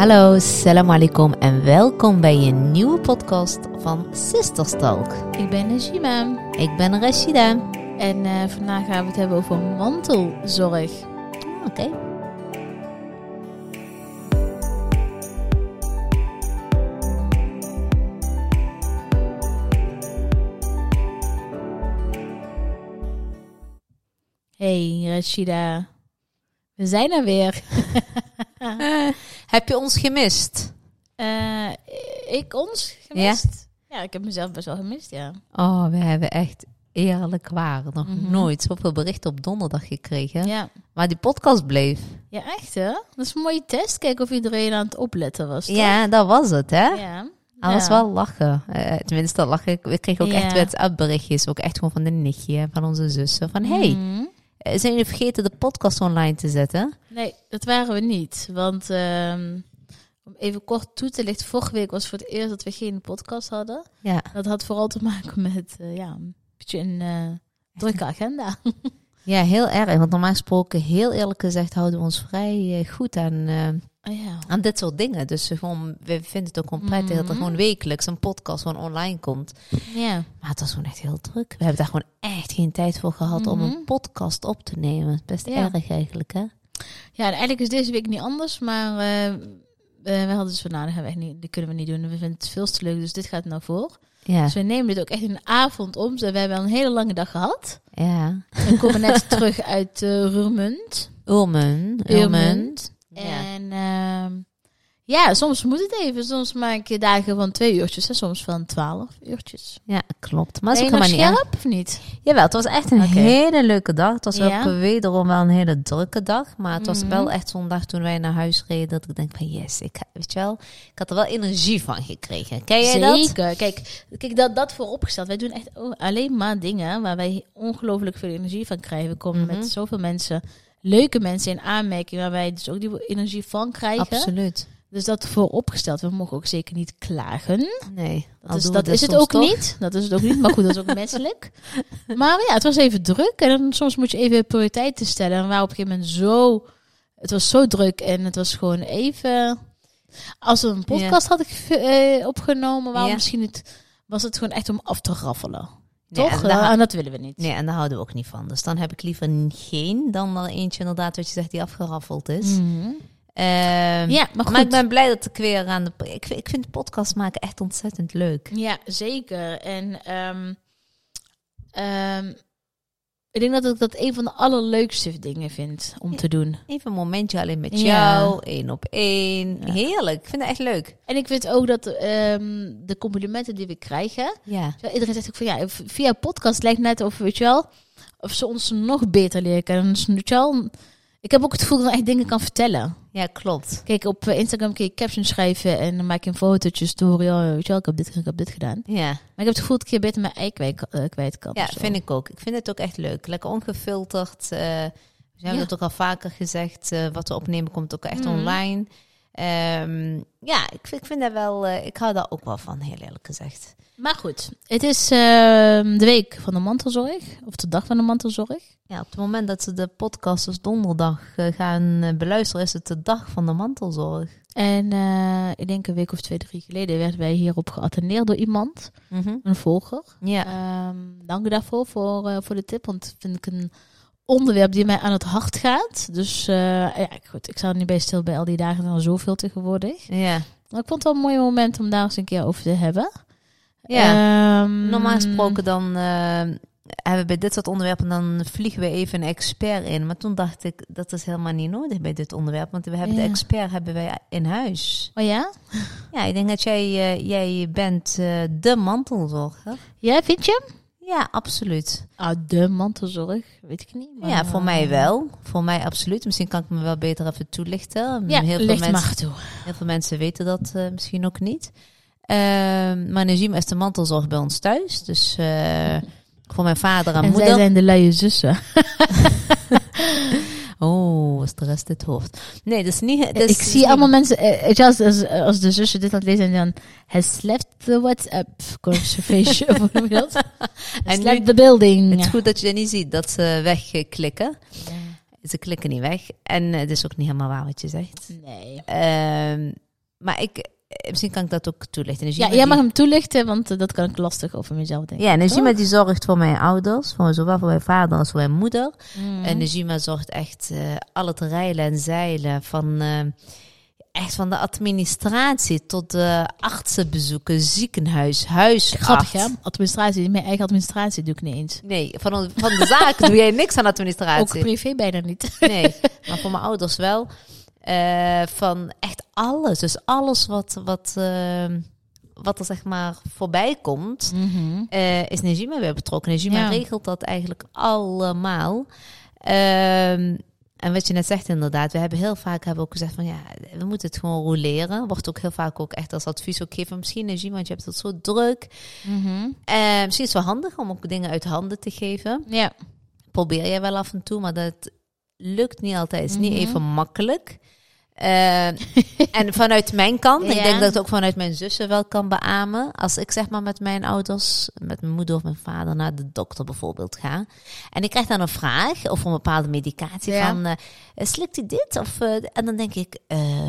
Hallo, salam alaikum en welkom bij een nieuwe podcast van Sisters Talk. Ik ben Najima Ik ben Rashida. en eh, vandaag gaan we het hebben over mantelzorg. Oké. Hey Rashida, we zijn er weer. Heb je ons gemist? Eh, ik ons gemist? Ja? ik heb mezelf best wel gemist, ja. Oh, we hebben echt eerlijk waar nog Mhm. nooit zoveel berichten op donderdag gekregen. Ja, Maar die podcast bleef. ja echt hè? Dat is een mooie test. Kijken of iedereen aan het opletten was. toch? Ja, dat was het, hè? Ja. Alles Ja. wel lachen. Eh, tenminste, lachen. We kregen ook Ja. echt WhatsApp-berichtjes. Ook echt gewoon van de nichtje van onze zussen. Van, hey, Mhm. Zijn jullie vergeten de podcast online te zetten? Nee, dat waren we niet. Want ehm, om even kort toe te lichten, vorige week was voor het eerst dat we geen podcast hadden. Ja. Dat had vooral te maken met eh, ja, een beetje een eh, drukke agenda. Ja, heel erg. Want normaal gesproken, heel eerlijk gezegd, houden we ons vrij eh, goed aan, eh, Oh ja. aan dit soort dingen. Dus we gewoon, we vinden het ook gewoon prettig dat er Mhm. gewoon wekelijks een podcast gewoon online komt. ja. Maar het was gewoon echt heel druk. We hebben daar gewoon echt geen tijd voor gehad om Mhm. een podcast op te nemen. Best Ja. erg eigenlijk, hè? Ja, en eigenlijk is deze week niet anders, maar eh, we hadden dus van, nou, dat, gaan we echt niet, dat kunnen we niet doen. We vinden het veel te leuk, dus dit gaat nou voor. Ja, Dus we nemen dit ook echt een avond om. Dus we hebben al een hele lange dag gehad. ja. We komen net terug uit uh, Roermond. Ulmen. Roermond. Ja. En ehm, ja, soms moet het even. Soms maak je dagen van twee uurtjes en soms van twaalf uurtjes. ja, klopt. Maar nog helemaal niet scherp of niet? Jawel, het was echt een hele leuke dag. Het was Ja? ook wederom wel een hele drukke dag. Maar het was Mhm. wel echt zo'n dag toen wij naar huis reden. Dat ik denk van yes, ik, weet je wel, ik had er wel energie van gekregen. Ken jij dat? Zeker. Kijk, kijk dat, dat vooropgesteld. Wij doen echt alleen maar dingen waar wij ongelooflijk veel energie van krijgen. We komen Mhm. met zoveel mensen, leuke mensen in aanmerking waar wij dus ook die energie van krijgen. Absoluut. Dus dat vooropgesteld. We mogen ook zeker niet klagen. Nee, Dat is, dat we is het ook toch. niet. Dat is het ook niet. Maar goed, dat is ook menselijk. Maar ja, het was even druk. En dan, soms moet je even prioriteiten stellen. En we waren op een gegeven moment zo... Het was zo druk en het was gewoon even... Als we een podcast hadden ge- eh, opgenomen, waarom Ja. misschien het, was het gewoon echt om af te raffelen. Nee, Toch? en daar- en dat willen we niet. Nee, en daar houden we ook niet van. Dus dan heb ik liever geen dan er eentje inderdaad wat je zegt die afgeraffeld is. Mhm. Ehm, Ja, maar goed. maar ik ben blij dat ik weer aan de... Ik, ik vind podcast maken echt ontzettend leuk. Ja, zeker. En ehm, ik denk dat ik dat een van de allerleukste dingen vind om te doen. Even een momentje alleen met jou, één op één. Ja. Heerlijk, ik vind het echt leuk. En ik vind ook dat ehm, de complimenten die we krijgen, Ja. Iedereen zegt ook van ja, via podcast lijkt net of, weet je wel, of ze ons nog beter leren kennen. Dus, weet je wel, ik heb ook het gevoel dat ik echt dingen kan vertellen. Ja, klopt. Kijk, op eh, Instagram kun je captions schrijven en dan maak je een fotootje, story. Oh, weet je wel, ik heb dit gedaan, ik heb dit gedaan. Ja, Maar ik heb het gevoel dat ik hier beter mijn ei kwijt, eh, kwijt kan. ja vind ik ook. Ik vind het ook echt leuk. Lekker ongefilterd. eh, we hebben Ja. het ook al vaker gezegd. wat we opnemen komt ook echt Mhm. online. Ehm, ja, ik, vind- ik vind dat wel... eh, ik hou daar ook wel van, heel eerlijk gezegd. Maar goed, het is ehm, de week van de mantelzorg, of de dag van de mantelzorg. Ja, op het moment dat ze de podcast dus donderdag eh, gaan eh, beluisteren... is het de dag van de mantelzorg. En eh, ik denk een week of twee, drie geleden werden wij hierop geattendeerd door iemand, een volger. Ja. Ehm, dank u daarvoor, voor, voor de tip. Want vind ik een onderwerp die mij aan het hart gaat. Dus eh, ja, goed, ik sta er niet bij stil bij al die dagen al zoveel tegenwoordig. ja. Maar ik vond het wel een mooi moment om daar eens een keer over te hebben. Ja. Ehm, Normaal gesproken dan eh, hebben we bij dit soort onderwerpen, dan vliegen we even een expert in. Maar toen dacht ik, dat is helemaal niet nodig bij dit onderwerp. Want we hebben de expert hebben wij in huis. Oh ja? Ja, ik denk dat jij, eh, jij bent de mantelzorger. Ja, vind je? Ja, absoluut. Ah, de mantelzorg, weet ik niet. maar- Ja, voor mij wel. Voor mij absoluut. Misschien kan ik me wel beter even toelichten. Ja, heel, veel mensen, maar toe. heel veel mensen weten dat eh, misschien ook niet. Ehm maar Najima is de mantelzorg bij ons thuis. Dus eh, voor mijn vader en, En moeder. zij zijn de luie zussen. Oh, was de rest dit hoofd? Nee, dat is niet. Dat is, ik zie allemaal mensen, eh, als, als, als de zussen dit aan het lezen en dan has left the WhatsApp conversation. En left the building. Het is goed dat je dat niet ziet, dat ze wegklikken. Ze klikken niet weg. En eh, het is ook niet helemaal waar wat je zegt. Nee. Ehm, maar ik, misschien kan ik dat ook toelichten. Ja, jij die- mag hem toelichten, want eh, dat kan ik lastig over mezelf denken. Ja, Najima die zorgt voor mijn ouders, voor, zowel voor mijn vader als voor mijn moeder. Mm. En Najima zorgt echt eh, al het rijlen en zeilen van, eh, echt van de administratie tot de artsenbezoeken, ziekenhuis, huisarts. Grappig, hè? Administratie, mijn eigen administratie doe ik niet eens. Nee, van, van de zaak doe jij niks aan Ook administratie. privé bijna niet. Nee, maar voor mijn ouders wel. Eh, van echt alles. Dus alles wat, wat, eh, wat er zeg maar voorbij komt, eh, is Najima weer betrokken. Najima Ja. regelt dat eigenlijk allemaal. Ehm, en wat je net zegt inderdaad, we hebben heel vaak hebben ook gezegd van ja, we moeten het gewoon roleren. Wordt ook heel vaak ook echt als advies ook gegeven. Misschien Najima, want je hebt het zo druk. Mhm. Eh, misschien is het wel handig om ook dingen uit handen te geven. Ja. Probeer je wel af en toe, maar dat lukt niet altijd. Is niet Mhm. even makkelijk. Eh, en vanuit mijn kant, ik denk dat ik het ook vanuit mijn zussen wel kan beamen. Als ik zeg maar met mijn ouders, met mijn moeder of mijn vader naar de dokter bijvoorbeeld ga. En ik krijg dan een vraag of een bepaalde medicatie Ja. van, eh slikt u dit? Of, eh, en dan denk ik,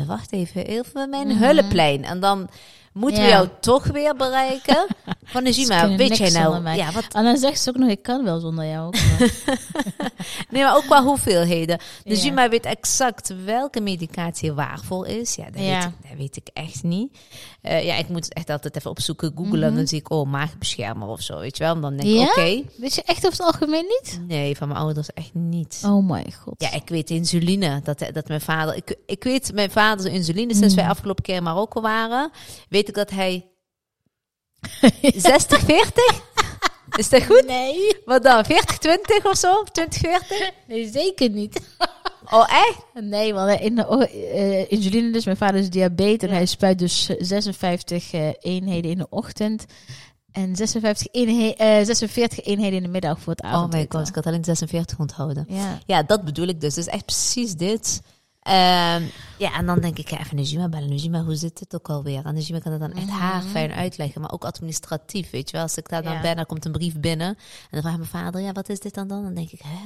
wacht even, even mijn hulplijn. En dan moeten we jou toch weer bereiken. Van Najima, kunnen weet jij nou? Ja, wat, En dan zegt ze ook nog, ik kan wel zonder jou. Nee, maar ook qua hoeveelheden. Ja. Juma weet exact welke medicatie waarvoor is. Ja, dat, Ja. Weet, ik, dat weet ik echt niet. Eh, ja, ik moet het echt altijd even opzoeken, googlen. En dan zie ik, oh, maagbeschermer of zo, weet je wel. En dan denk ik, Mhm. Oké. Weet je echt over het algemeen niet? Nee, van mijn ouders echt niet. Oh mijn god. Ja, ik weet insuline. Dat, dat mijn vader... Ik, ik weet mijn vader insuline sinds Mm. wij afgelopen keer in Marokko waren. Weet ik dat hij 60, 40? Is dat goed? Nee. Wat dan? 40, 20 of zo? 20, 40? Nee, zeker niet. Oh, echt? Nee, want in de, o- eh, insuline, dus mijn vader is diabetes. En hij spuit dus 56 eh, eenheden in de ochtend. En 56 eenhe- eh, 46 eenheden in de middag voor het Oh avond. my god, ik had alleen 46 onthouden. Ja. Ja, dat bedoel ik dus. Dus echt precies dit. Ehm, ja, en dan denk ik, ja, even Najima bellen. Najima, hoe zit het ook alweer? En Najima kan dat dan echt haar fijn uitleggen. Maar ook administratief, weet je wel. Als ik daar dan Ja. ben, dan komt een brief binnen. En dan vraagt mijn vader, ja, wat is dit dan dan? Dan denk ik, hè?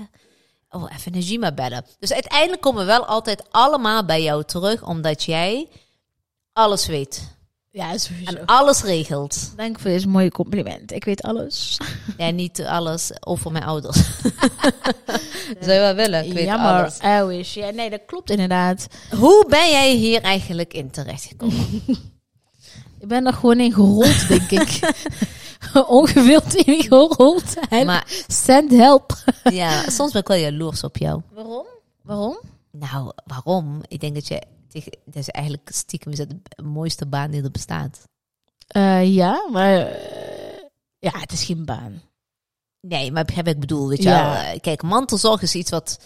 Oh, even Najima bellen. Dus uiteindelijk komen we wel altijd allemaal bij jou terug. Omdat jij alles weet. Ja, sowieso. En alles regelt. Dank voor deze mooie compliment. Ik weet alles. Ja, niet alles over mijn ouders. Zou je wel willen? Ik weet Jammer. alles. I wish. Ja, nee, dat klopt inderdaad. Hoe ben jij hier eigenlijk in terechtgekomen? Ik ben er gewoon in gerold, denk ik. Ongewild in gerold. Maar Send help. ja, soms ben ik wel jaloers op jou. Waarom? Waarom? Nou, waarom? Ik denk dat je... tegen- Dat is eigenlijk stiekem is het de mooiste baan die er bestaat. Eh, ja, maar... eh, ja, het is geen baan. Nee, maar wat ik bedoel, weet je Ja. wel. Eh, Kijk, mantelzorg is iets wat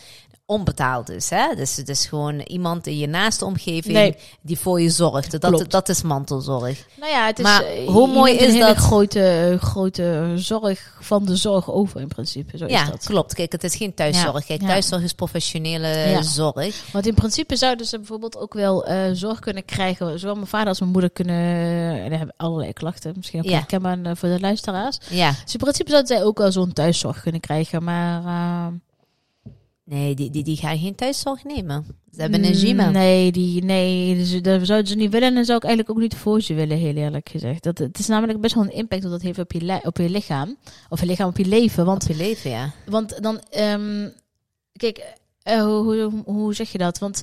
onbetaald is. Hè? Dus het is gewoon iemand in je naaste omgeving Nee. die voor je zorgt. Dat, dat is mantelzorg. Nou ja, het is... Maar eh, hoe mooi een is dat? grote, grote zorg van de zorg over in principe. Zo ja, is dat. klopt. Kijk, het is geen thuiszorg. Kijk, thuiszorg is professionele Ja. zorg. Want in principe zouden ze bijvoorbeeld ook wel eh, zorg kunnen krijgen. Zowel mijn vader als mijn moeder kunnen... En hebben allerlei klachten. Misschien ook Ja. herkenbaar eh, voor de luisteraars. Ja. Dus in principe zouden zij ook wel zo'n thuiszorg kunnen krijgen. Maar... eh, Nee, die, die, die gaan geen thuiszorg nemen. Ze hebben een gym. Mm, Nee, die, nee dus dat zouden ze niet willen. En zou ik eigenlijk ook niet voor ze willen, heel eerlijk gezegd. Dat, het is namelijk best wel een impact dat dat heeft op je, op je lichaam. Of je lichaam, op je leven. Want, Op je leven, ja. want dan, ehm, kijk, eh, hoe, hoe, hoe zeg je dat? Want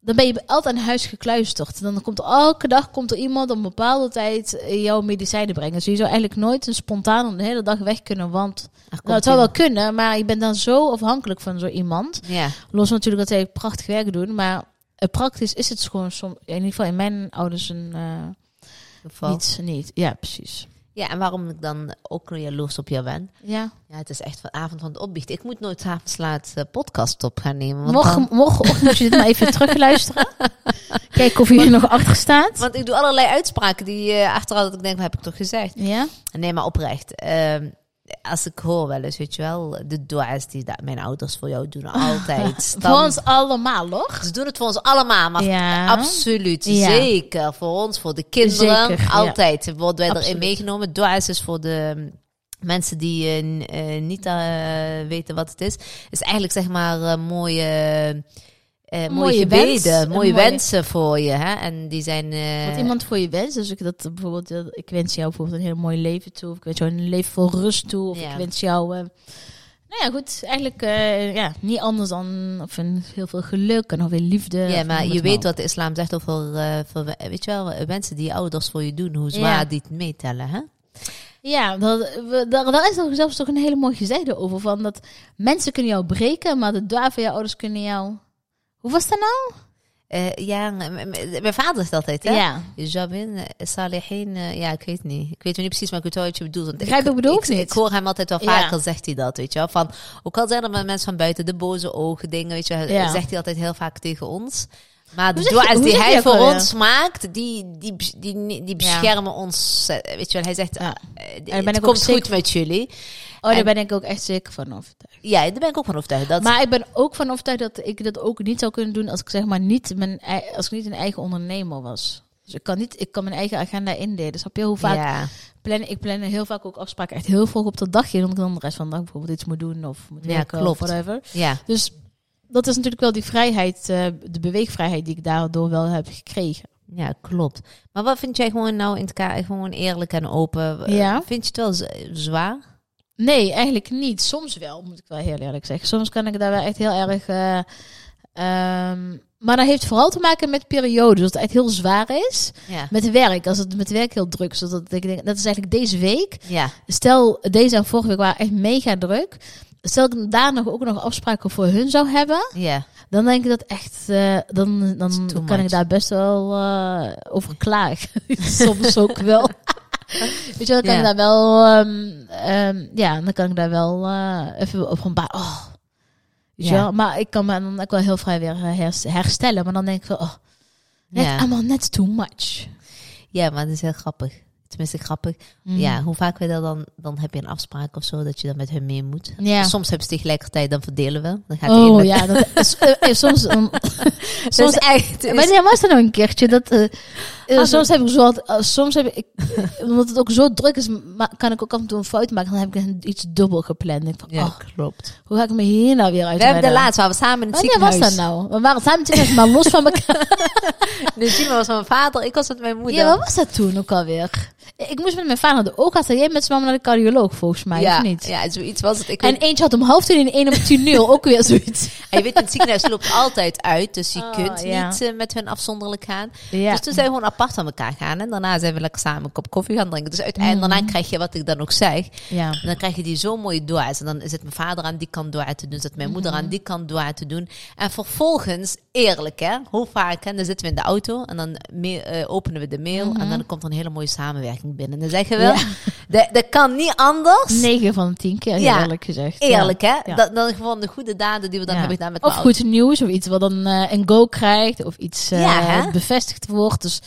dan ben je altijd aan huis gekluisterd. Dan komt er elke dag komt er iemand op een bepaalde tijd eh, jouw medicijnen brengen. Dus je zou eigenlijk nooit een spontaan de hele dag weg kunnen. Want nou, het zou wel kunnen, maar je bent dan zo afhankelijk van zo iemand. Ja, Los natuurlijk dat zij prachtig werk doen, maar praktisch is het gewoon soms, in ieder geval in mijn ouders een geval. iets niet. Ja, precies. Ja, en waarom ik dan ook jaloers op jou ben. Ja. Ja, het is echt van avond van het opbiechten. Ik moet nooit avonds laat eh, podcast op gaan nemen. Want, Morgen, dan- morgenochtend moet je dit maar even terugluisteren. Kijken of je er nog achter staat. want ik doe allerlei uitspraken die eh achteraf dat ik denk, wat heb ik toch gezegd? Ja? Nee, maar oprecht. Ehm, als ik hoor wel eens, weet je wel, de dua's die dat mijn ouders voor jou doen, altijd. Voor Stand- ons allemaal, hoor. Ze doen het voor ons allemaal, maar Ja. absoluut. Ja. Zeker. Voor ons, voor de kinderen. Zeker, ja. altijd worden wij erin meegenomen. Dua's is voor de mm, mensen die eh, eh, niet eh, weten wat het is. is eigenlijk zeg maar een mooie eh, mooie gebeden, wens, mooie wensen voor je. Hè? En die zijn... eh, Wat iemand voor je wenst. Dus ik, dat, bijvoorbeeld, eh, ik wens jou bijvoorbeeld een heel mooi leven toe. Of ik wens jou een leven vol rust toe. Of Ja. ik wens jou... nou ja, goed. Eigenlijk ja, niet anders dan of een, heel veel geluk en veel liefde. Ja, of maar je weet wat de islam zegt over, voor, weet je wel, wensen die ouders voor je doen, hoe zwaar Ja. die het meetellen, hè? Ja, dat, daar, daar is er zelfs toch een hele mooie gezegde over. Van dat mensen kunnen jou breken, maar de dua van jouw ouders kunnen jou... Hoe was dat nou? Eh, ja, mijn vader zegt altijd, hè? Ja. Jabin, eh, Salihin, eh, ja, ik weet niet. Ik weet niet precies, maar ik weet wel wat je bedoelt. Want Begrijp ik bedoel ik, ik hoor hem altijd wel Ja. vaker, zegt hij dat, weet je wel. Van, ook al zijn er maar mensen van buiten, de boze ogen, dingen, weet je wel, Ja. zegt hij altijd heel vaak tegen ons. Maar de je- die je hij voor ons maakt, die, die, die, die, beschermen ons. eh, Weet je wel, hij zegt, eh, ben het komt goed met jullie. Oh, daar En- ben ik ook echt zeker van overtuigd. Ja, daar ben ik ook van overtuigd. Dat, Maar ik ben ook van overtuigd dat ik dat ook niet zou kunnen doen als ik zeg maar niet mijn als ik niet een eigen ondernemer was. Dus ik kan niet, ik kan mijn eigen agenda indelen. Snap je hoe vaak ja. plan ik plan heel vaak ook afspraken echt heel vroeg op de dag in, omdat ik dan de rest van de dag bijvoorbeeld iets moet doen of moet Ja, werken klopt. of whatever. ja. Dus dat is natuurlijk wel die vrijheid, eh, de beweegvrijheid die ik daardoor wel heb gekregen. Ja, klopt. Maar wat vind jij gewoon nou in het kader, gewoon eerlijk en open? Eh, Ja. Vind je het wel zwaar? Nee, eigenlijk niet. Soms wel, moet ik wel heel eerlijk zeggen. Soms kan ik daar wel echt heel erg. eh, ehm, maar dat heeft vooral te maken met periodes. Dat het echt heel zwaar is. Ja. Met werk. Als het met werk heel druk is. Dat, ik denk, dat is eigenlijk deze week. Ja. Stel, deze en vorige week waren echt mega druk. Stel ik daar nog ook nog afspraken voor hun zou hebben. Dan denk ik dat echt. eh, dan dan It's too kan ik daar best wel eh, over klagen. Soms ook wel. Weet je, dan kan ik daar wel. ehm, ehm, ja, dan kan ik daar wel eh, even over een paar. Oh, weet je? Maar ik kan me dan ook wel heel vrij weer eh, hers- herstellen. Maar dan denk ik wel. Oh, net allemaal net too much. ja, maar dat is heel grappig. Tenminste, grappig. Mm. Ja, hoe vaak we dat dan... Dan heb je een afspraak of zo, dat je dan met hun mee moet. Ja. Soms hebben ze tegelijkertijd, dan verdelen we. Dan gaat Oh ja, dat is, eh, eh, soms. soms echt... is- Wanneer was dat nou een keertje? Dat, eh, eh, Ah, soms heb ik zo, wat- eh, soms heb ik, omdat het ook zo druk is, kan ik ook af en toe een fout maken. Dan heb ik iets dubbel gepland. Ik van, Ja, oh, klopt. hoe ga ik me hier nou weer uit? We hebben de laatste, waar we samen in het Wanneer was ziekenhuis... dat nou? We waren samen zitten, maar los van elkaar. Dus Simon was met mijn vader, ik was met mijn moeder. Ja, wat was dat toen ook alweer? Ik moest met mijn vader naar de oogarts en jij met z'n mama naar de cardioloog, volgens mij, ja, of niet? Ja, zoiets was het. Ik En weet- eentje had om half tien en één om tien uur, ook weer zoiets. En je weet, het ziekenhuis loopt altijd uit, dus je Oh, kunt ja. niet eh, met hun afzonderlijk gaan. Ja. Dus toen zijn we gewoon apart van elkaar gaan. En daarna zijn we lekker samen een kop koffie gaan drinken. Dus uiteindelijk Mhm. daarna krijg je wat ik dan ook zeg. ja. En dan krijg je die zo mooie dua's. En dan is het mijn vader aan die kant dua te doen. Zit mijn moeder Mhm. aan die kant dua te doen. En vervolgens, eerlijk hè, hoe vaak, hè, dan zitten we in de auto. En dan me- eh, openen we de mail. En dan komt er een hele mooie samenwerking binnen. En dan zeggen we, Mhm. Ja. dat, dat kan niet anders. 9 van de 10 keer, Ja, eerlijk gezegd. Eerlijk hè, Ja. dat, dan gewoon de goede daden die we dan hebben gedaan met Of goed nieuws, of iets wat dan eh, een go krijgt, of iets hè? bevestigd wordt. Dus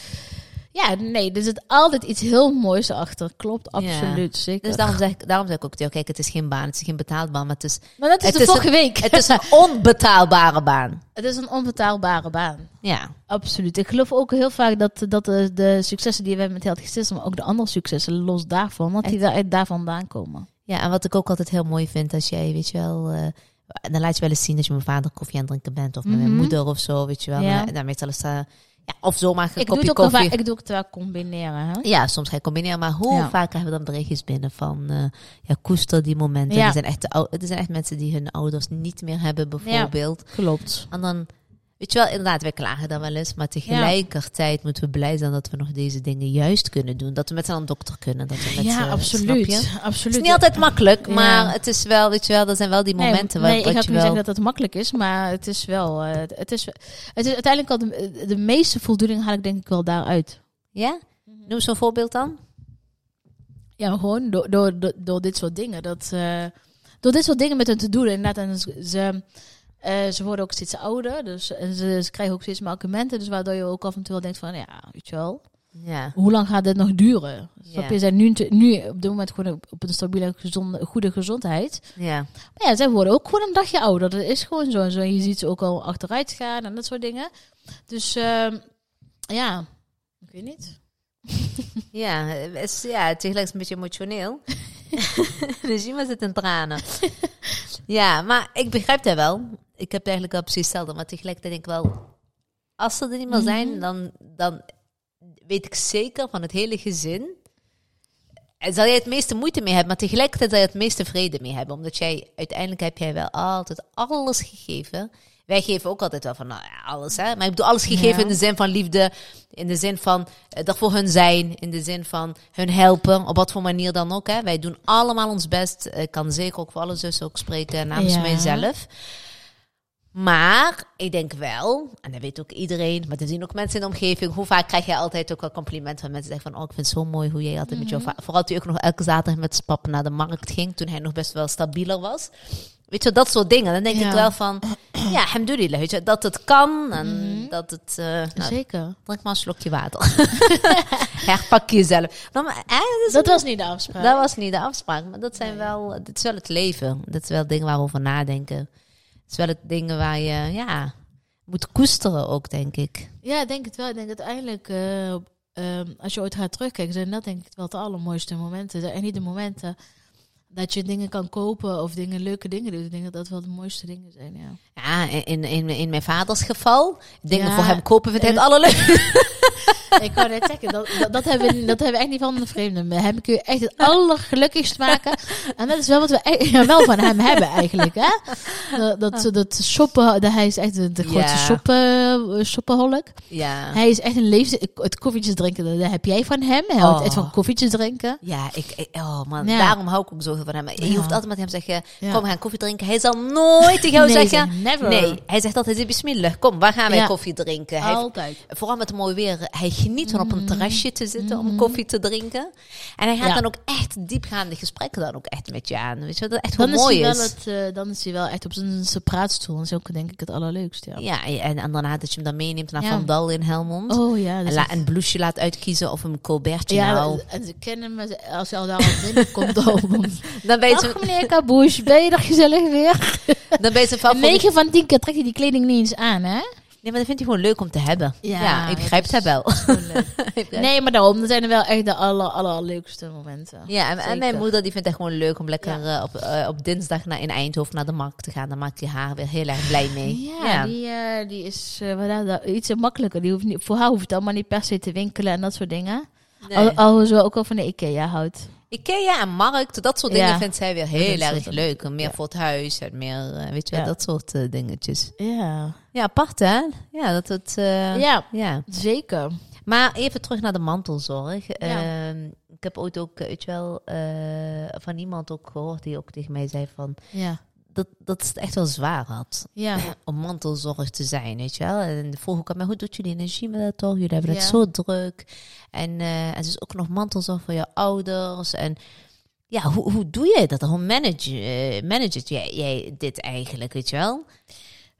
ja, nee, er zit altijd iets heel moois achter. Klopt, absoluut, zeker. Dus daarom zeg, ik, daarom zeg ik ook kijk, het is geen baan, het is geen betaald baan, maar het is, maar dat is het de is vorige een- week. het is een onbetaalbare baan. het is een onbetaalbare baan. Ja, Absoluut. Ik geloof ook heel vaak dat, dat de, de successen die we hebben met Healthy System, maar ook de andere successen, los daarvan, dat die daar, daar vandaan komen. ja, en wat ik ook altijd heel mooi vind, als jij, weet je wel, eh, dan laat je wel eens zien dat je met mijn vader koffie aan het drinken bent, of met mijn Mhm. moeder of zo, weet je wel. Ja. En dan meestal is dat, ja, of zomaar een Ik doe, kopje het wel ik doe het wel combineren. Hè? Ja, soms ga je combineren, maar hoe Ja. vaak hebben we dan berichtjes binnen van, eh, ja, koester die momenten. Ja. Er, zijn echt, de er zijn echt mensen die hun ouders niet meer hebben, bijvoorbeeld. Klopt. En dan, weet je wel, inderdaad, wij klagen dan wel eens. Maar tegelijkertijd moeten we blij zijn dat we nog deze dingen juist kunnen doen. Dat we met z'n een dokter kunnen. Dat we met Ja, snap absoluut. absoluut. Het is niet altijd makkelijk, Ja. maar het is wel, weet je wel, er zijn wel die momenten nee, waar nee, ik je niet wel... zeggen dat het makkelijk is, maar het is wel. eh, het, is, het is uiteindelijk al de, de meeste voldoening haal ik denk ik wel daaruit. Ja? Noem zo'n voorbeeld dan. Ja, gewoon door, door, door, door dit soort dingen. Dat, eh, door dit soort dingen met hen te doen. Inderdaad, en ze, ze, eh, ze worden ook steeds ouder. Dus en ze, ze krijgen ook steeds meer argumenten. Dus waardoor je ook af en toe wel denkt van, ja, weet je wel. Ja. Hoe lang gaat dit nog duren? Ja. je? Zijn nu, nu op dit moment gewoon op, een stabiele, gezonde, goede gezondheid. Ja. Maar ja, zij worden ook gewoon een dagje ouder. Dat is gewoon zo. En zo. Je ziet ze ook al achteruit gaan en dat soort dingen. Dus ehm, ja, ik weet niet. Ja, het is, ja, tegelijk is een beetje emotioneel. dus iemand zit in tranen. ja, maar ik begrijp dat wel. Ik heb eigenlijk wel precies hetzelfde. Maar tegelijkertijd denk ik wel, als ze er niet meer zijn, Mhm. dan, dan weet ik zeker van het hele gezin. En zal jij het meeste moeite mee hebben, maar tegelijkertijd zal je het meeste vrede mee hebben. Omdat jij, uiteindelijk heb jij wel altijd alles gegeven. Wij geven ook altijd wel van nou, alles, hè. Maar ik bedoel alles gegeven Ja. in de zin van liefde. In de zin van eh, er voor hun zijn. In de zin van hun helpen. Op wat voor manier dan ook, hè. Wij doen allemaal ons best. Ik kan zeker ook voor alle zussen ook spreken namens Ja. mijzelf. Maar ik denk wel, en dat weet ook iedereen, maar er zien ook mensen in de omgeving. Hoe vaak krijg jij altijd ook een compliment van mensen die zeggen van, oh, ik vind het zo mooi hoe jij altijd met Mhm. va- Vooral toen je ook nog elke zaterdag met zijn papa naar de markt ging, toen hij nog best wel stabieler was. Weet je, dat soort dingen. Dan denk Ja. ik wel van, ja, alhamdulillah, weet je, dat het kan en Mhm. dat het... eh nou, Zeker. drink maar een slokje water. Herpak jezelf. Nou, maar, eh, dat, was niet de afspraak. dat was niet de afspraak, maar dat zijn wel, dit is wel het leven. Dat is wel dingen waar we over nadenken. Is wel het dingen waar je, ja, moet koesteren ook, denk ik. Ja, ik denk het wel. Ik denk uiteindelijk, ehm, als je ooit gaat terugkijken, zijn dat denk ik wel de allermooiste momenten. En niet de momenten dat je dingen kan kopen of dingen, leuke dingen doet. Ik denk dat dat wel de mooiste dingen zijn, ja. Ja, in, in, in mijn vaders geval, dingen Ja. voor hem kopen vindt hij het allerleukste. ik wou net zeggen, dat, dat, dat, hebben, we, dat hebben we echt niet van de vreemden. Met hem kun je echt het allergelukkigst maken. En dat is wel wat we wel van hem hebben eigenlijk, hè. Dat, dat, dat shoppen, dat hij is echt de, de grootste Ja. shoppen. Ja. Hij is echt een leeftijd. Het koffietjes drinken, dat heb jij van hem. Hij houdt Oh. echt van koffietjes drinken. Ja, ik, oh man, Ja. daarom hou ik ook zo van hem. Je Ja. hoeft altijd met hem te zeggen, kom, we gaan koffie drinken. Hij zal nooit tegen jou Nee, zeggen, zeg, never. nee. Hij zegt altijd, bismillah, kom, waar gaan wij koffie drinken? Hij Altijd. Vooral met het mooie weer. Hij geniet van op een terrasje te zitten om koffie te drinken. En hij gaat Ja. dan ook echt diepgaande gesprekken dan ook echt met je aan. Weet je wat dat echt Dan wel is, mooi hij is? wel het, eh, dan is hij wel echt op zijn, zijn praatstoel. Dat is ook denk ik het allerleukste. Ja. Ja, en, en daarna dat je hem dan meeneemt naar Ja. Van Dal in Helmond. Oh ja. en la- een blouseje laat uitkiezen of een colbertje ja, nou. en ze kennen me. Als je al daar al binnenkomt, dan... Dan ben je Ach, meneer Kabouche, ben je er gezellig weer? dan ben je favoriet. 9 van 10 keer trekt hij die kleding niet eens aan, hè? Nee, maar dat vindt hij gewoon leuk om te hebben. Ja, Ja, ik dat begrijp het wel. Nee, maar daarom. Dat zijn er wel echt de aller, allerleukste momenten. Ja, en, en mijn moeder die vindt het gewoon leuk om lekker eh, op, eh, op dinsdag naar, in Eindhoven naar de markt te gaan. Dan maakt hij haar weer heel erg blij mee. Ja, Die, eh, die is wat dat- dat- iets makkelijker. Die hoeft niet, voor haar hoeft het allemaal niet per se te winkelen en dat soort dingen. Nee. Al, al zo ook wel van de IKEA houdt. Ikea en markt, dat soort Ja. dingen vindt zij weer heel Dat erg leuk. Meer ja. voor het huis en meer, eh, weet je, wel, Ja. dat soort eh, dingetjes. Ja. Ja, apart hè? Ja, dat het... eh, ja, ja. zeker. Maar even terug naar de mantelzorg. Ehm, ik heb ooit ook, weet je wel, van iemand ook gehoord die ook tegen mij zei van... Ja. Dat, dat het echt wel zwaar had Ja. om mantelzorg te zijn, weet je wel. En vroeg ik mij, hoe doet jullie energie met dat toch? Jullie hebben het Ja. zo druk. En, eh en dus ook nog mantelzorg voor je ouders. En ja, hoe, hoe doe jij dat? Hoe manage, eh, managet jij, jij dit eigenlijk, weet je wel?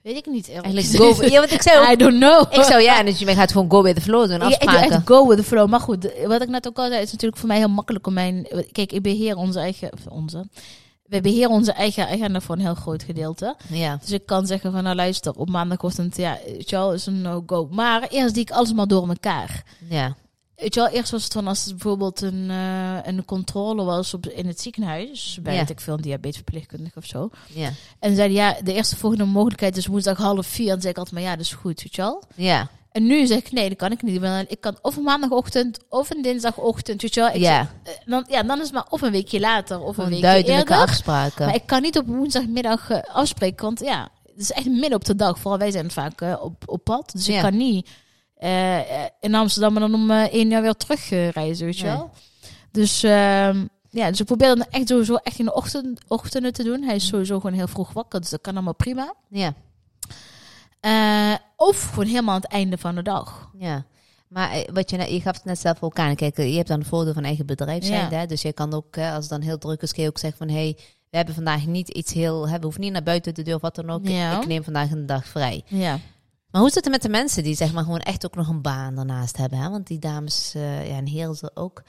Weet ik niet. Eigenlijk ja, want ik zou, I don't know. ik zou ja, energie, maar ik ga het gewoon go with the flow doen, Ja, ik doe afspraken. echt go with the flow. Maar goed, wat ik net ook al zei, is natuurlijk voor mij heel makkelijk om mijn... Kijk, ik beheer onze eigen... Onze. Wij beheren onze eigen agenda voor een heel groot gedeelte. Ja, Dus ik kan zeggen van, nou luister, op maandagochtend, ja, wel, is een no-go. Maar eerst die ik alles maar door elkaar. ja, Weet je wel, eerst was het van als het bijvoorbeeld een, eh, een controle was op, in het ziekenhuis, bij Ja. ik veel, een diabetesverpleegkundige of zo. ja, En zeiden ja, de eerste volgende mogelijkheid is woensdag half vier. En zei ik altijd, maar ja, dat is goed, weet je wel. ja, En nu zeg ik, nee, dat kan ik niet. Want ik kan of een maandagochtend of een dinsdagochtend, weet je wel. Ik ja. zeg, eh, dan, ja, dan is het maar of een weekje later of een Gewoon weekje duidelijke eerder. afspraken. Maar ik kan niet op woensdagmiddag eh, afspreken, want ja, het is echt midden op de dag. Vooral wij zijn vaak eh, op, op pad, dus Ja. ik kan niet in Amsterdam en dan om één jaar weer terug eh, reizen, weet je Nee. wel. Dus ehm, ja, dus ik probeer dan echt sowieso echt in de ochtend, ochtenden te doen. Hij is sowieso gewoon heel vroeg wakker, dus dat kan allemaal prima. Ja, Eh, of gewoon helemaal aan het einde van de dag. ja. Maar eh, wat je, je gaf het net zelf ook aan. Kijk, eh, je hebt dan een voordeel van eigen bedrijf zijn. Ja. Hè? Dus je kan ook, als het dan heel druk is, kun je ook zeggen van... Hey, we hebben vandaag niet iets heel... Hè, we hoeven niet naar buiten de deur of wat dan ook. Ja. Ik neem vandaag een dag vrij. Ja. Maar hoe zit het met de mensen die zeg maar gewoon echt ook nog een baan daarnaast hebben? Hè? Want die dames eh, ja, en heren ook.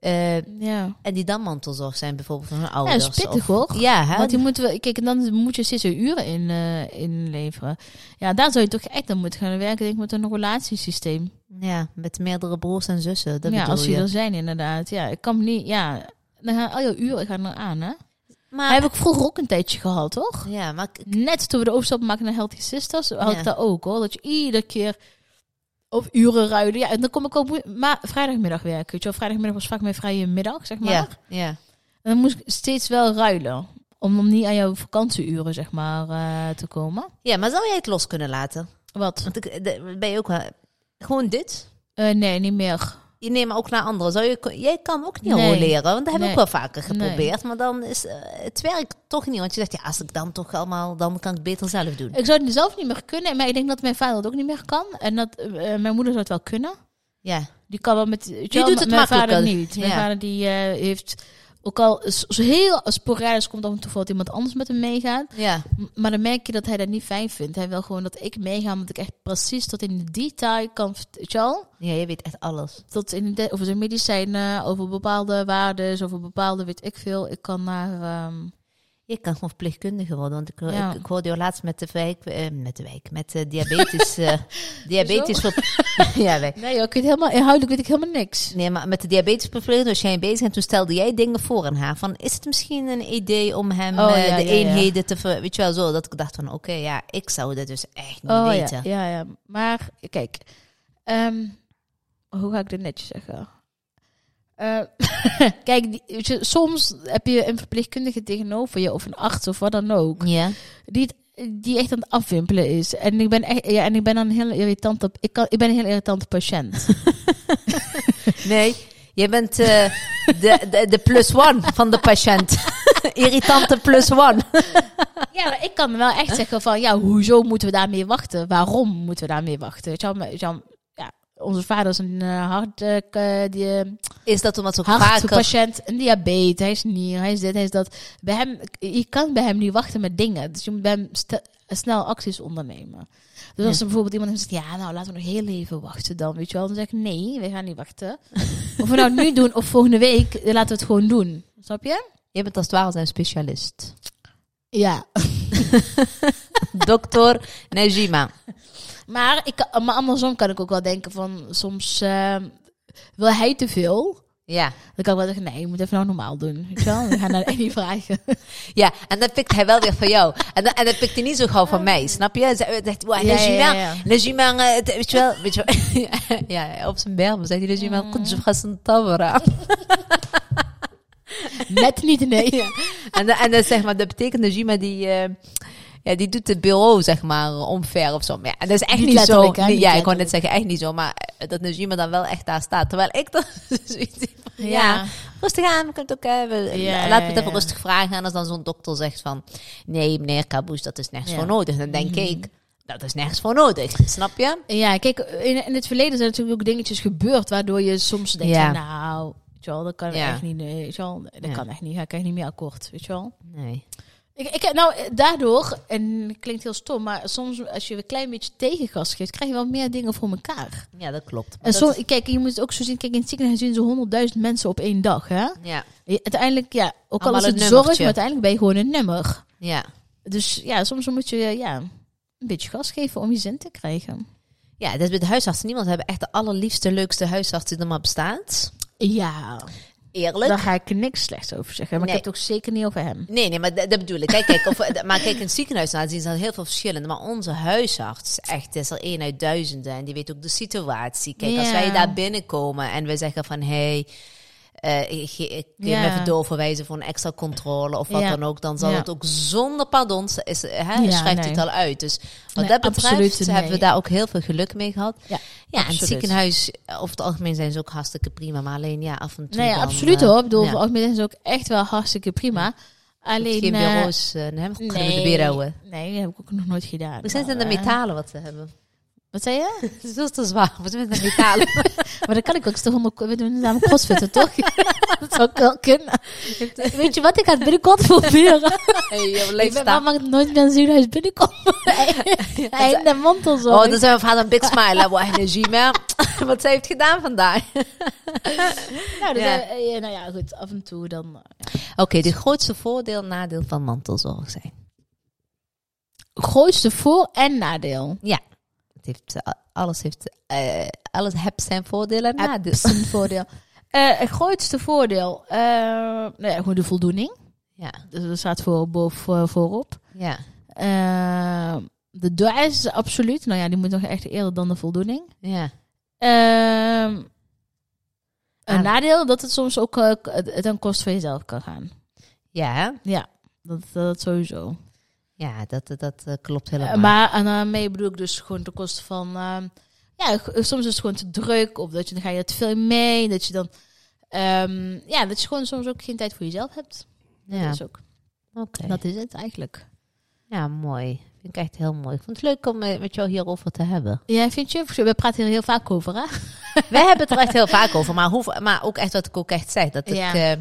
Eh, Ja. en die dan mantelzorg zijn bijvoorbeeld van hun Ja, ouders. dat is pittig of- hoor. Ja, hè? Want die moeten we, kijk, en dan moet je steeds uren in, eh, inleveren. Ja, daar zou je toch echt aan moeten gaan werken, denk ik, met een relatiesysteem. ja, met meerdere broers en zussen. Dat ja, als die er zijn, inderdaad. Ja, ik kan niet, ja, dan gaan al je uren gaan er aan, hè? Maar, heb ik vroeger ook een tijdje gehad, toch? ja, maar Net toen we de overstap maken naar Healthy Sisters, had Ja. ik dat ook hoor. Dat je iedere keer op uren ruilen. Ja, en dan kom ik ook moe- maar vrijdagmiddag werken. Weet je wel, vrijdagmiddag was vaak mijn vrije middag, zeg maar. ja, ja. En dan moest ik steeds wel ruilen. Om, om niet aan jouw vakantieuren, zeg maar, eh, te komen. ja, maar zou jij het los kunnen laten? Wat? Want ik, de- ben je ook wel... Gewoon dit? Eh, nee, niet meer. Je neemt ook naar anderen. Zou je, jij kan ook niet Nee. roleren, want dat heb ik Nee. wel vaker geprobeerd. Maar dan is eh, het werkt toch niet. Want je zegt, ja, als ik dan toch allemaal, dan kan ik het beter zelf doen. Ik zou het zelf niet meer kunnen. Maar ik denk dat mijn vader het ook niet meer kan. En dat eh, mijn moeder zou het wel kunnen. Ja, Die kan wel met. Die doet het mijn vader niet. Mijn Ja. vader die eh, heeft ook al s- zo heel sporadisch komt af en toe dat iemand anders met hem meegaat. ja. Maar dan merk je dat hij dat niet fijn vindt. Hij wil gewoon dat ik meega, omdat ik echt precies tot in de detail kan. vert- Weet je wel? ja, je weet echt alles. Tot in de, over zijn medicijnen, over bepaalde waarden, over bepaalde weet ik veel. Ik kan naar. ehm, Je kan gewoon verpleegkundige worden. Want ik, Ja. ik, ik hoorde jou laatst met de wijk, eh, met de wijk, met eh, diabetes. eh diabetes ja, wij. Nee, joh, ik weet helemaal, inhoudelijk weet ik helemaal niks. Nee, maar met de diabetesverpleegster was jij bezig en toen stelde jij dingen voor aan haar. Van, is het misschien een idee om hem Oh, ja, de ja, eenheden te... ver- Weet je wel, zo. Dat ik dacht van, oké, ja, ik zou dat dus echt niet Oh weten. ja, ja, ja. Maar kijk, ehm, hoe ga ik dit netjes zeggen? Eh, kijk, die, je, soms heb je een verpleegkundige tegenover je of een arts of wat dan ook, Ja. die, het- die echt aan het afwimpelen is. En ik ben echt, ja, en ik ben dan een heel irritante, ik, kan, ik ben een heel irritante patiënt. Nee, jij bent eh, de, de, de plus one van de patiënt. Irritante plus one. ja, maar ik kan wel echt zeggen van, ja, hoezo moeten we daarmee wachten? Waarom moeten we daarmee wachten? Weet je wel, onze vader is een uh, hart, eh, die, eh, Is dat omdat ze ook vaker... hartpatiënt, een diabetes, hij is nier, hij is dit, hij is dat. Bij hem, je kan bij hem niet wachten met dingen. Dus je moet bij hem snel acties ondernemen. Dus als er bijvoorbeeld iemand zegt, ja, nou laten we nog heel even wachten dan, weet je wel. Dan zeg ik, nee, we gaan niet wachten. of we nou nu doen of volgende week, eh, laten we het gewoon doen. Snap je? Je bent als het ware zijn specialist. Ja. Dokter Najima. Maar, ik, kan- maar andersom kan ik ook wel denken van, soms eh, wil hij te veel. Ja. Dan kan ik wel zeggen, nee, je moet even nou normaal doen. Weet je wel? We gaan naar niet vragen. ja, en dat pikt hij wel weer van jou. En, dat pikt hij niet zo gauw van mij, snap je? Hij zegt, wow, Ja, ja, eh, weet je wel, weet je wel. ja, op zijn berm zegt hij goed, ze gaan zijn tabera. Net niet, nee. En, en dan zeg maar, dat betekent Najima die... eh, ja, die doet het bureau, zeg maar, omver of zo. Maar ja, dat is echt Niet niet, zo. hè? Niet ja, ik wou net zeggen, echt niet zo. Maar eh, dat Najima dan wel echt daar staat. Terwijl ik dan zoiets heb van, ja, Ja. rustig aan, we kunnen het ook hebben. Ja, Laten we het even rustig vragen. En als dan zo'n dokter zegt van, nee, meneer Kaboes, dat is nergens voor nodig. Dan denk Mhm. ik, dat is nergens voor nodig. Snap je? Ja, kijk, in, in het verleden zijn natuurlijk ook dingetjes gebeurd waardoor je soms denkt, Ja. nou, weet je wel, dat kan echt niet, nee, weet je wel, dat kan echt niet, ga ik echt niet meer akkoord, weet je wel. Nee. Ik, ik heb nou, daardoor, en het klinkt heel stom, maar soms als je een klein beetje tegengas geeft, krijg je wel meer dingen voor elkaar. Ja, dat klopt. En zo, is- kijk, je moet het ook zo zien, kijk, in het ziekenhuis zien ze honderdduizend mensen op één dag, hè. ja, Uiteindelijk, ja, ook al is het een zorg, maar uiteindelijk ben je gewoon een nummer. ja. Dus ja, soms moet je, ja, een beetje gas geven om je zin te krijgen. Ja, dat is bij de huisartsen. Niemand hebben echt de allerliefste, leukste huisarts die er maar bestaat. Ja, Eerlijk. daar ga ik niks slechts over zeggen. Maar Nee. ik heb het ook zeker niet over hem. Nee, nee, maar dat, dat bedoel ik. Kijk, kijk, of, maar kijk, in het ziekenhuis nou, zien ze heel veel verschillende. Maar onze huisarts, echt, is er één uit duizenden. En die weet ook de situatie. Kijk, als wij daar binnenkomen en we zeggen van... Hey, eh, ik kun Ja. even doorverwijzen voor een extra controle of wat Ja. dan ook. Dan zal Ja. het ook zonder pardon, is, hè, Ja, schrijft nee. het al uit. Dus wat Nee, dat betreft hebben we daar ook heel veel geluk mee gehad. Ja, Ja, en het ziekenhuis, over het algemeen zijn ze ook hartstikke prima. Maar alleen ja, af en toe Nee, dan, absoluut eh, hoor. Ik bedoel, ja. voor algemeen is het ook echt wel hartstikke prima. Alleen... Geen eh, bureaus, uh, nee, kunnen we de bureau. nee, dat heb ik ook nog nooit gedaan. We zijn aan de eh, metalen wat ze hebben. Wat zei je? Het is veel te zwaar. We zijn de metalen. Maar dan kan ik ook toch onder... We doen namelijk crossfitten, toch? dat zou ik wel kunnen. Weet je wat? Ik ga het binnenkort proberen. hey, ik ben ik nooit meer een ziekenhuis binnenkom. Einde mantelzorg. Oh, dan zijn we vader een big smile. Wow, energie, man. Wat ze heeft gedaan vandaag. nou, dus, Ja. eh, eh, nou ja, goed. Af en toe dan... eh, Oké, de grootste voordeel, nadeel van mantelzorg zijn. grootste voor- en nadeel. Het heeft, eh, alles heeft, eh, alles heeft zijn voordelen en nadeel. Een voordeel. Het grootste voordeel, eh, nou ja, gewoon de voldoening. Ja. Dus dat staat voor, boven, voor, voorop. Ja. De dua is absoluut. Nou ja, die moet nog echt eerder dan de voldoening. Ja. Ehm, een Ah. nadeel dat het soms ook ten koste van jezelf kan gaan. Ja? Ja, dat, dat sowieso. Ja dat, dat, dat eh, klopt helemaal. Eh, maar en daarmee bedoel ik dus gewoon ten koste van... ehm, ja, soms is het gewoon te druk. Of dat je, dan ga je te veel mee. Dat je dan... ehm, ja, dat je gewoon soms ook geen tijd voor jezelf hebt. Dat ja, is ook. oké. Dat is het eigenlijk. Ja, mooi. Vind ik echt heel mooi. Ik vond het leuk om eh, met jou hierover te hebben. Ja, vind je? We praten hier heel vaak over, hè? Wij hebben het er echt heel vaak over, maar, hoe, maar ook echt wat ik ook echt zeg. Dat ik, Ja.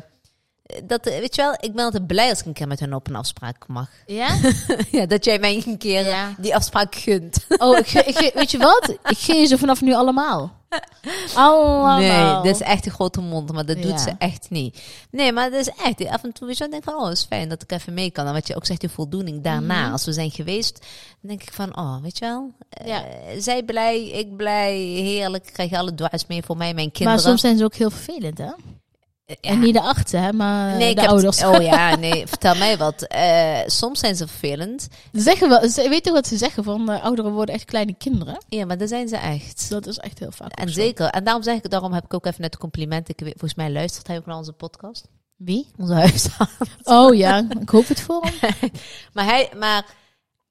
Dat, eh, weet je wel, ik ben altijd blij als ik een keer met hun op een afspraak mag. Ja? ja, dat jij mij een keer Ja. die afspraak gunt. Oh, ik, weet je wat? Ik geef ze vanaf nu allemaal. Allemaal. Nee, dit is echt een grote mond, maar dat doet ze echt niet. Nee, maar dat is echt, af en toe weet je wel, denk ik van, oh, het is fijn dat ik even mee kan. En wat je ook zegt, de voldoening daarna, Mhm. als we zijn geweest, dan denk ik van, oh, weet je wel, eh, Ja. zij blij, ik blij, heerlijk, krijg alle dwaas mee voor mij, mijn kinderen. Maar soms zijn ze ook heel vervelend, hè? Ja. En niet de achten, hè, maar Nee, de ouders. Het, oh ja, nee, vertel mij wat. Eh, soms zijn ze vervelend. Ze zeggen wel, ze, weet je wat ze zeggen? Van eh, ouderen worden echt kleine kinderen. Ja, maar dat zijn ze echt. Dat is echt heel vaak. En zeker. En daarom zeg ik, daarom heb ik ook even net een compliment. Ik weet, volgens mij luistert hij ook naar onze podcast. Wie? Onze huisarts. Oh ja, ik hoop het voor hem. Maar hij, maar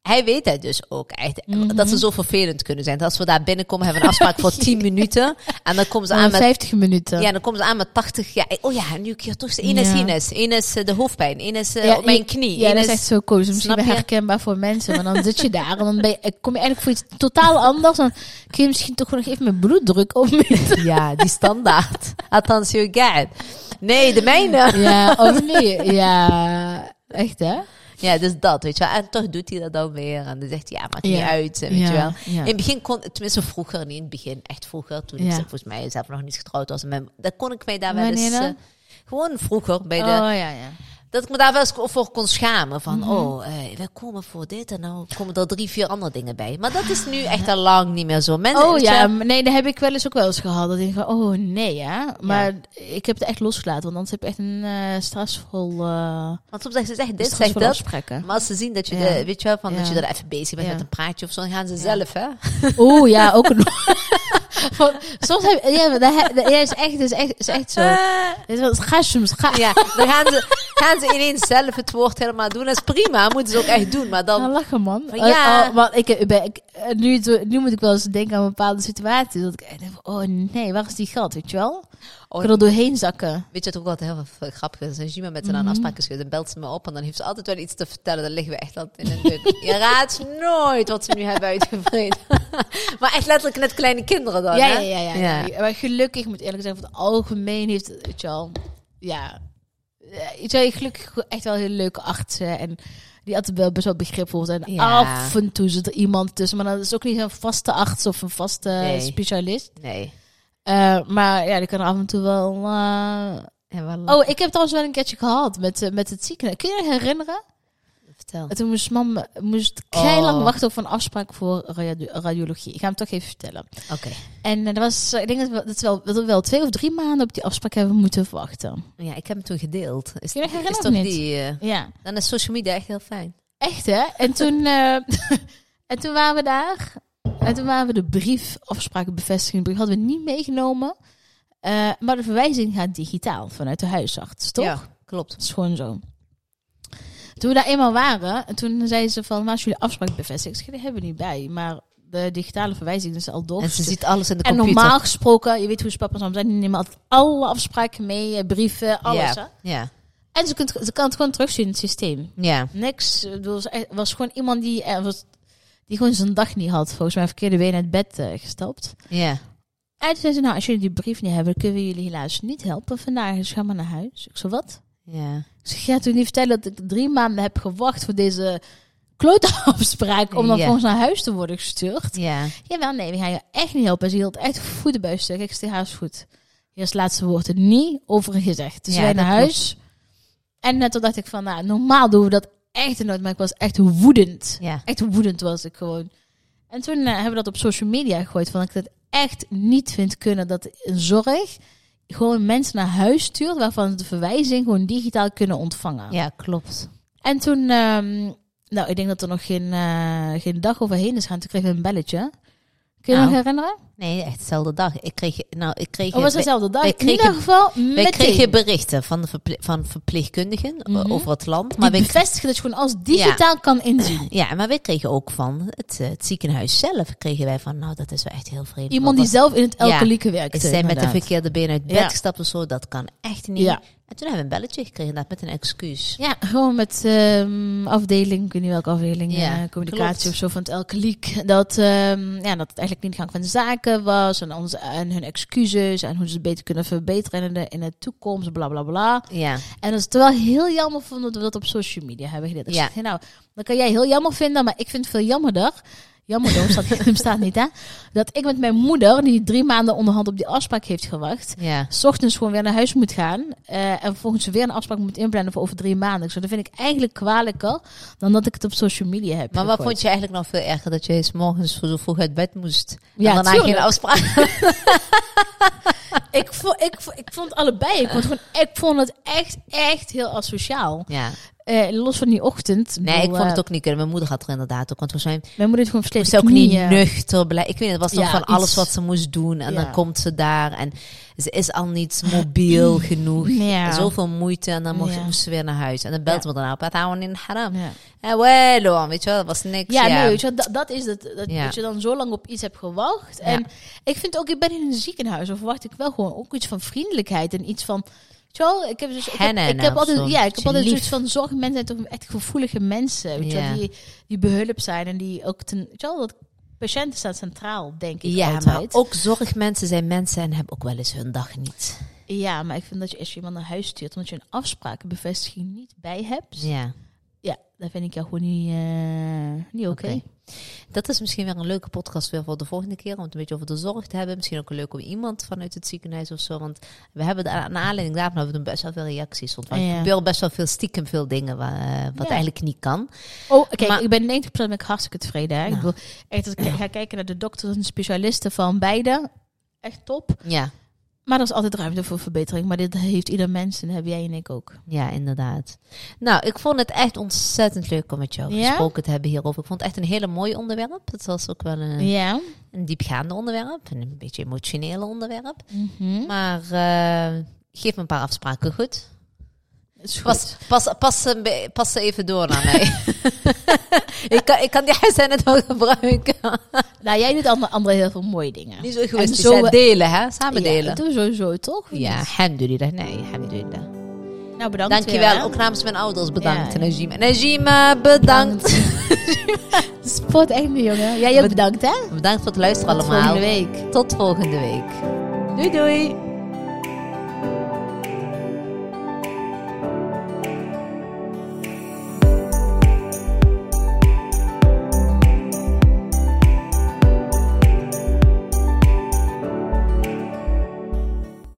hij weet het dus ook echt. Mhm. Dat ze zo vervelend kunnen zijn. Dat als we daar binnenkomen, hebben we een afspraak voor 10 minuten. En dan komen ze aan met 50 minuten. Ja, dan komen ze aan met 80. Ja, oh ja, nu hier terug. Eén is. Ines. Eén is eh, de hoofdpijn. Eén is eh, Ja, op mijn knie. Ja, Eén dat is echt zo cool. Dus misschien herkenbaar voor mensen. Maar dan zit je daar en dan ben je, kom je eigenlijk voor iets totaal anders. Dan kun je misschien toch gewoon nog even mijn bloeddruk opmeten. Ja, die standaard. Althans, je gaat. Nee, de mijne. Ja, of nee. Ja, echt hè? Ja, dus dat, weet je wel. En toch doet hij dat dan weer. En dan zegt hij, ja, maakt niet Ja. uit, weet ja, je wel. In het begin kon, tenminste vroeger, niet in het begin, echt vroeger, toen ik volgens mij zelf nog niet getrouwd was. Dan kon ik mij daar wel eens, eh, gewoon vroeger, bij de, Oh ja, ja. Dat ik me daar wel eens voor kon schamen. Van, Mhm. oh, eh, wij komen voor dit en nou komen er drie, vier andere dingen bij. Maar dat is nu echt al lang niet meer zo. Mensen, Oh ja, nee, dat heb ik wel eens ook wel eens gehad. Dat ik van, oh nee ja. Maar ik heb het echt losgelaten, want anders heb je echt een eh stressvol, eh Want soms zeggen ze, zeg dit, zeg dat. Maar als ze zien dat je, Ja. de, weet je wel, van dat je er even bezig bent met een praatje of zo, dan gaan ze zelf, hè? Oeh, ja, ook. Van, soms heb ja, maar dat, he- dat is echt, is echt, is echt zo. Wat- Ga. Ja, dan gaan ze, gaan ze ineens zelf het woord helemaal doen. Dat is prima, moeten ze ook echt doen. Maar Ja, dan, lachen man. Van, Eh, ja. oh, want ik, ik, ben- ik, eh, nu, nu moet ik wel eens denken aan bepaalde situaties. Dat ik denk oh nee, waar is die geld, weet je wel? Oh, ik er doorheen zakken. weet je wat ook wat heel veel grappig is? Als Jima met aan Mhm. een afspraak is dan belt ze me op en dan heeft ze altijd wel iets te vertellen. Dan liggen we echt altijd in een duk. Je raadt nooit wat ze nu hebben uitgevreden. maar echt letterlijk net kleine kinderen dan, Ja, hè? ja, ja, ja, ja. Maar gelukkig, ik moet eerlijk zeggen, voor het algemeen heeft, je wel, ja. eh, je wel, gelukkig echt wel hele leuke artsen. En die altijd wel best wel begripvol zijn. Ja. Af en toe zit er iemand tussen. Maar dat is ook niet een vaste arts of een vaste Nee. specialist. Nee. Eh, maar ja, die kan er af en toe wel... eh, Oh, ik heb trouwens wel een keertje gehad met, eh, met het ziekenhuis. Kun je je herinneren? vertel. En Toen moest mam moest lang Oh. wachten op een afspraak voor radio- radiologie. Ik ga hem toch even vertellen. Oké. En dat was, ik denk dat we, dat we wel, dat we wel twee of drie maanden op die afspraak hebben moeten wachten. Ja, ik heb hem toen gedeeld. Is, Kun je je is herinneren toch die... Ja, dan is social media echt heel fijn. echt hè? En toen, en toen waren we daar. En toen waren we de brief, afsprakenbevestiging, brief hadden we niet meegenomen. Eh, maar de verwijzing gaat digitaal vanuit de huisarts, toch? Ja, klopt. Dat is gewoon zo. Toen we daar eenmaal waren, en toen zeiden ze van, waar is jullie afspraak bevestigd? Ik die hebben we niet bij, maar de digitale verwijzing is al door. En ze ziet alles in de En computer. normaal gesproken, je weet hoe papa's zijn, die nemen altijd alle afspraken mee, eh, brieven, alles. Hè? Ja, En ze, kunt, ze kan het gewoon terugzien in het systeem. ja. Niks. Het was, was gewoon iemand die, er was, die gewoon zijn dag niet had. Volgens mij verkeerde been uit bed eh, gestapt. ja. En toen zei ze, nou, als jullie die brief niet hebben, kunnen we jullie helaas niet helpen vandaag. Dus ga maar naar huis. Ik zo, wat? Ja. Ik zeg, ga toen niet vertellen dat ik drie maanden heb gewacht voor deze klote afspraak om dan volgens naar huis te worden gestuurd. Ja. Jawel, nee, we gaan je echt niet helpen. Ze hield echt voeten bij stuk. Ik zei, haar is goed. Hier is het laatste woord er niet over gezegd. Dus Ja, wij naar huis. En net toen dacht ik van, nou, normaal doen we dat echt nooit. Maar ik was echt woedend. Ja. Echt woedend was ik gewoon. En toen eh, hebben we dat op social media gegooid. Van dat ik het echt niet vind kunnen dat in zorg gewoon mensen naar huis stuurt waarvan ze de verwijzing gewoon digitaal kunnen ontvangen. Ja, klopt. En toen, ehm, nou, ik denk dat er nog geen, eh, geen dag overheen is gaan. Toen kreeg ik een belletje. Kun je Nou, nog herinneren? Nee, echt dezelfde dag. Ik kreeg, nou, ik kreeg, Of was dezelfde dag? wij In ieder kregen- geval, wij kregen berichten van, verple- van verpleegkundigen Mhm. o- over het land. Die Maar wij, bevestigen dat je gewoon als digitaal kan inzien. ja, maar wij kregen ook van het, eh, het ziekenhuis zelf, kregen wij van, nou, dat is wel echt heel vreemd. Iemand die zelf in het Ja. Elke werkt. Ze zijn met de verkeerde been uit bed Ja. gestapt of zo, dat kan echt niet. Ja. En toen hebben we een belletje gekregen, inderdaad, met een excuus. Ja, gewoon met ehm, afdeling, ik weet niet welke afdeling, Ja, eh, communicatie klopt. of zo van het Elke Liek. Dat, ehm, ja, dat het eigenlijk niet de gang van zaken was en, onze, en hun excuses en hoe ze het beter kunnen verbeteren in de, in de toekomst, bla bla bla. Ja, En dat is wel heel jammer vond dat we dat op social media hebben gedaan. Dus Ja. nou, dat kan jij heel jammer vinden, maar ik vind het veel jammerder. Jammerder staat, staat niet, hè? Dat ik met mijn moeder, die drie maanden onderhand op die afspraak heeft gewacht, ja. s ochtends gewoon weer naar huis moet gaan. eh, en vervolgens weer een afspraak moet inplannen voor over drie maanden. Ik zo, dat vind ik eigenlijk kwalijker dan dat ik het op social media heb. Maar wat vond je eigenlijk nog veel erger? Dat je eens morgens zo vroeg uit bed moest. Ja, en daarna tuurlijk. geen afspraak. Ik vond, ik, vond- ik vond allebei. Ik vond, gewoon, ik vond het echt, echt heel asociaal. Ja. Eh, los van die ochtend. Nee, ik vond het eh, ook niet kunnen. Mijn moeder had er inderdaad ook. Want we zijn Mijn moeder heeft gewoon ze versleten ook niet nuchter blij. Ik weet het, het was toch Ja, van alles iets- wat ze moest doen. En Ja. dan komt ze daar en ze is al niet mobiel genoeg. Ja. Zoveel moeite en dan mocht, Ja. moest ze weer naar huis. En dan belt me daarna op. Het houden in haram. Ja. En wel, weet je wel, dat was niks. Ja, nee, weet je, wel, dat, dat is het. Dat, je dan zo lang op iets hebt gewacht. En ik vind ook, ik ben in een ziekenhuis, of verwacht ik wel gewoon ook iets van vriendelijkheid en iets van. Wel, ik heb, dus, ik heb, ik heb altijd, zo. ja, ik heb altijd lief. zoiets van zorgmensen zijn toch echt gevoelige mensen, weet je Ja. wel, die, die behulp zijn en die ook ten, weet je wel, dat patiënten staan centraal, denk ik Ja, maar altijd. ook zorgmensen zijn mensen en hebben ook wel eens hun dag niet. Ja, maar ik vind dat je als je iemand naar huis stuurt, omdat je een afsprakenbevestiging niet bij hebt, Ja. Ja, dat vind ik jou gewoon niet, eh, niet oké. Dat is misschien weer een leuke podcast weer voor de volgende keer. Om het een beetje over de zorg te hebben. Misschien ook leuk om iemand vanuit het ziekenhuis of zo. Want we hebben de, naar aanleiding daarvan hebben we best wel veel reacties. Er Ja. gebeuren best wel veel stiekem veel dingen eh, wat Ja. eigenlijk niet kan. Oh, kijk, Maar- ik ben 90% ben ik hartstikke tevreden. Hè? Ik Nou. bedoel, echt, als ik ga kijken naar de dokters en specialisten van beide, echt top. Ja, Maar er is altijd ruimte voor verbetering. Maar dit heeft ieder mens en dat heb jij en ik ook. ja, inderdaad. Nou, ik vond het echt ontzettend leuk om met jou Ja? gesproken te hebben hierover. Ik vond het echt een hele mooi onderwerp. Het was ook wel een, Ja. een diepgaande onderwerp. En een beetje emotionele onderwerp. Mhm. Maar eh, geef me een paar afspraken goed. Pas, pas, pas, een even door naar mij. ik, kan, ik kan die het wel gebruiken. Nou, jij doet andere, andere heel veel mooie dingen. Niet zo egoïstisch. zo- hè? delen, hè? Samen Ja, delen. dat doen we sowieso, toch? Ja, alhamdulillah. Nee, alhamdulillah. Nou, bedankt Dankjewel. weer, hè. Ook namens mijn ouders bedankt. Ja. En Najima. Najima, bedankt. Sport echt jongen. Jij ook bedankt, hè? Bedankt voor het luisteren Tot allemaal. volgende week. Tot volgende week. Doei doei.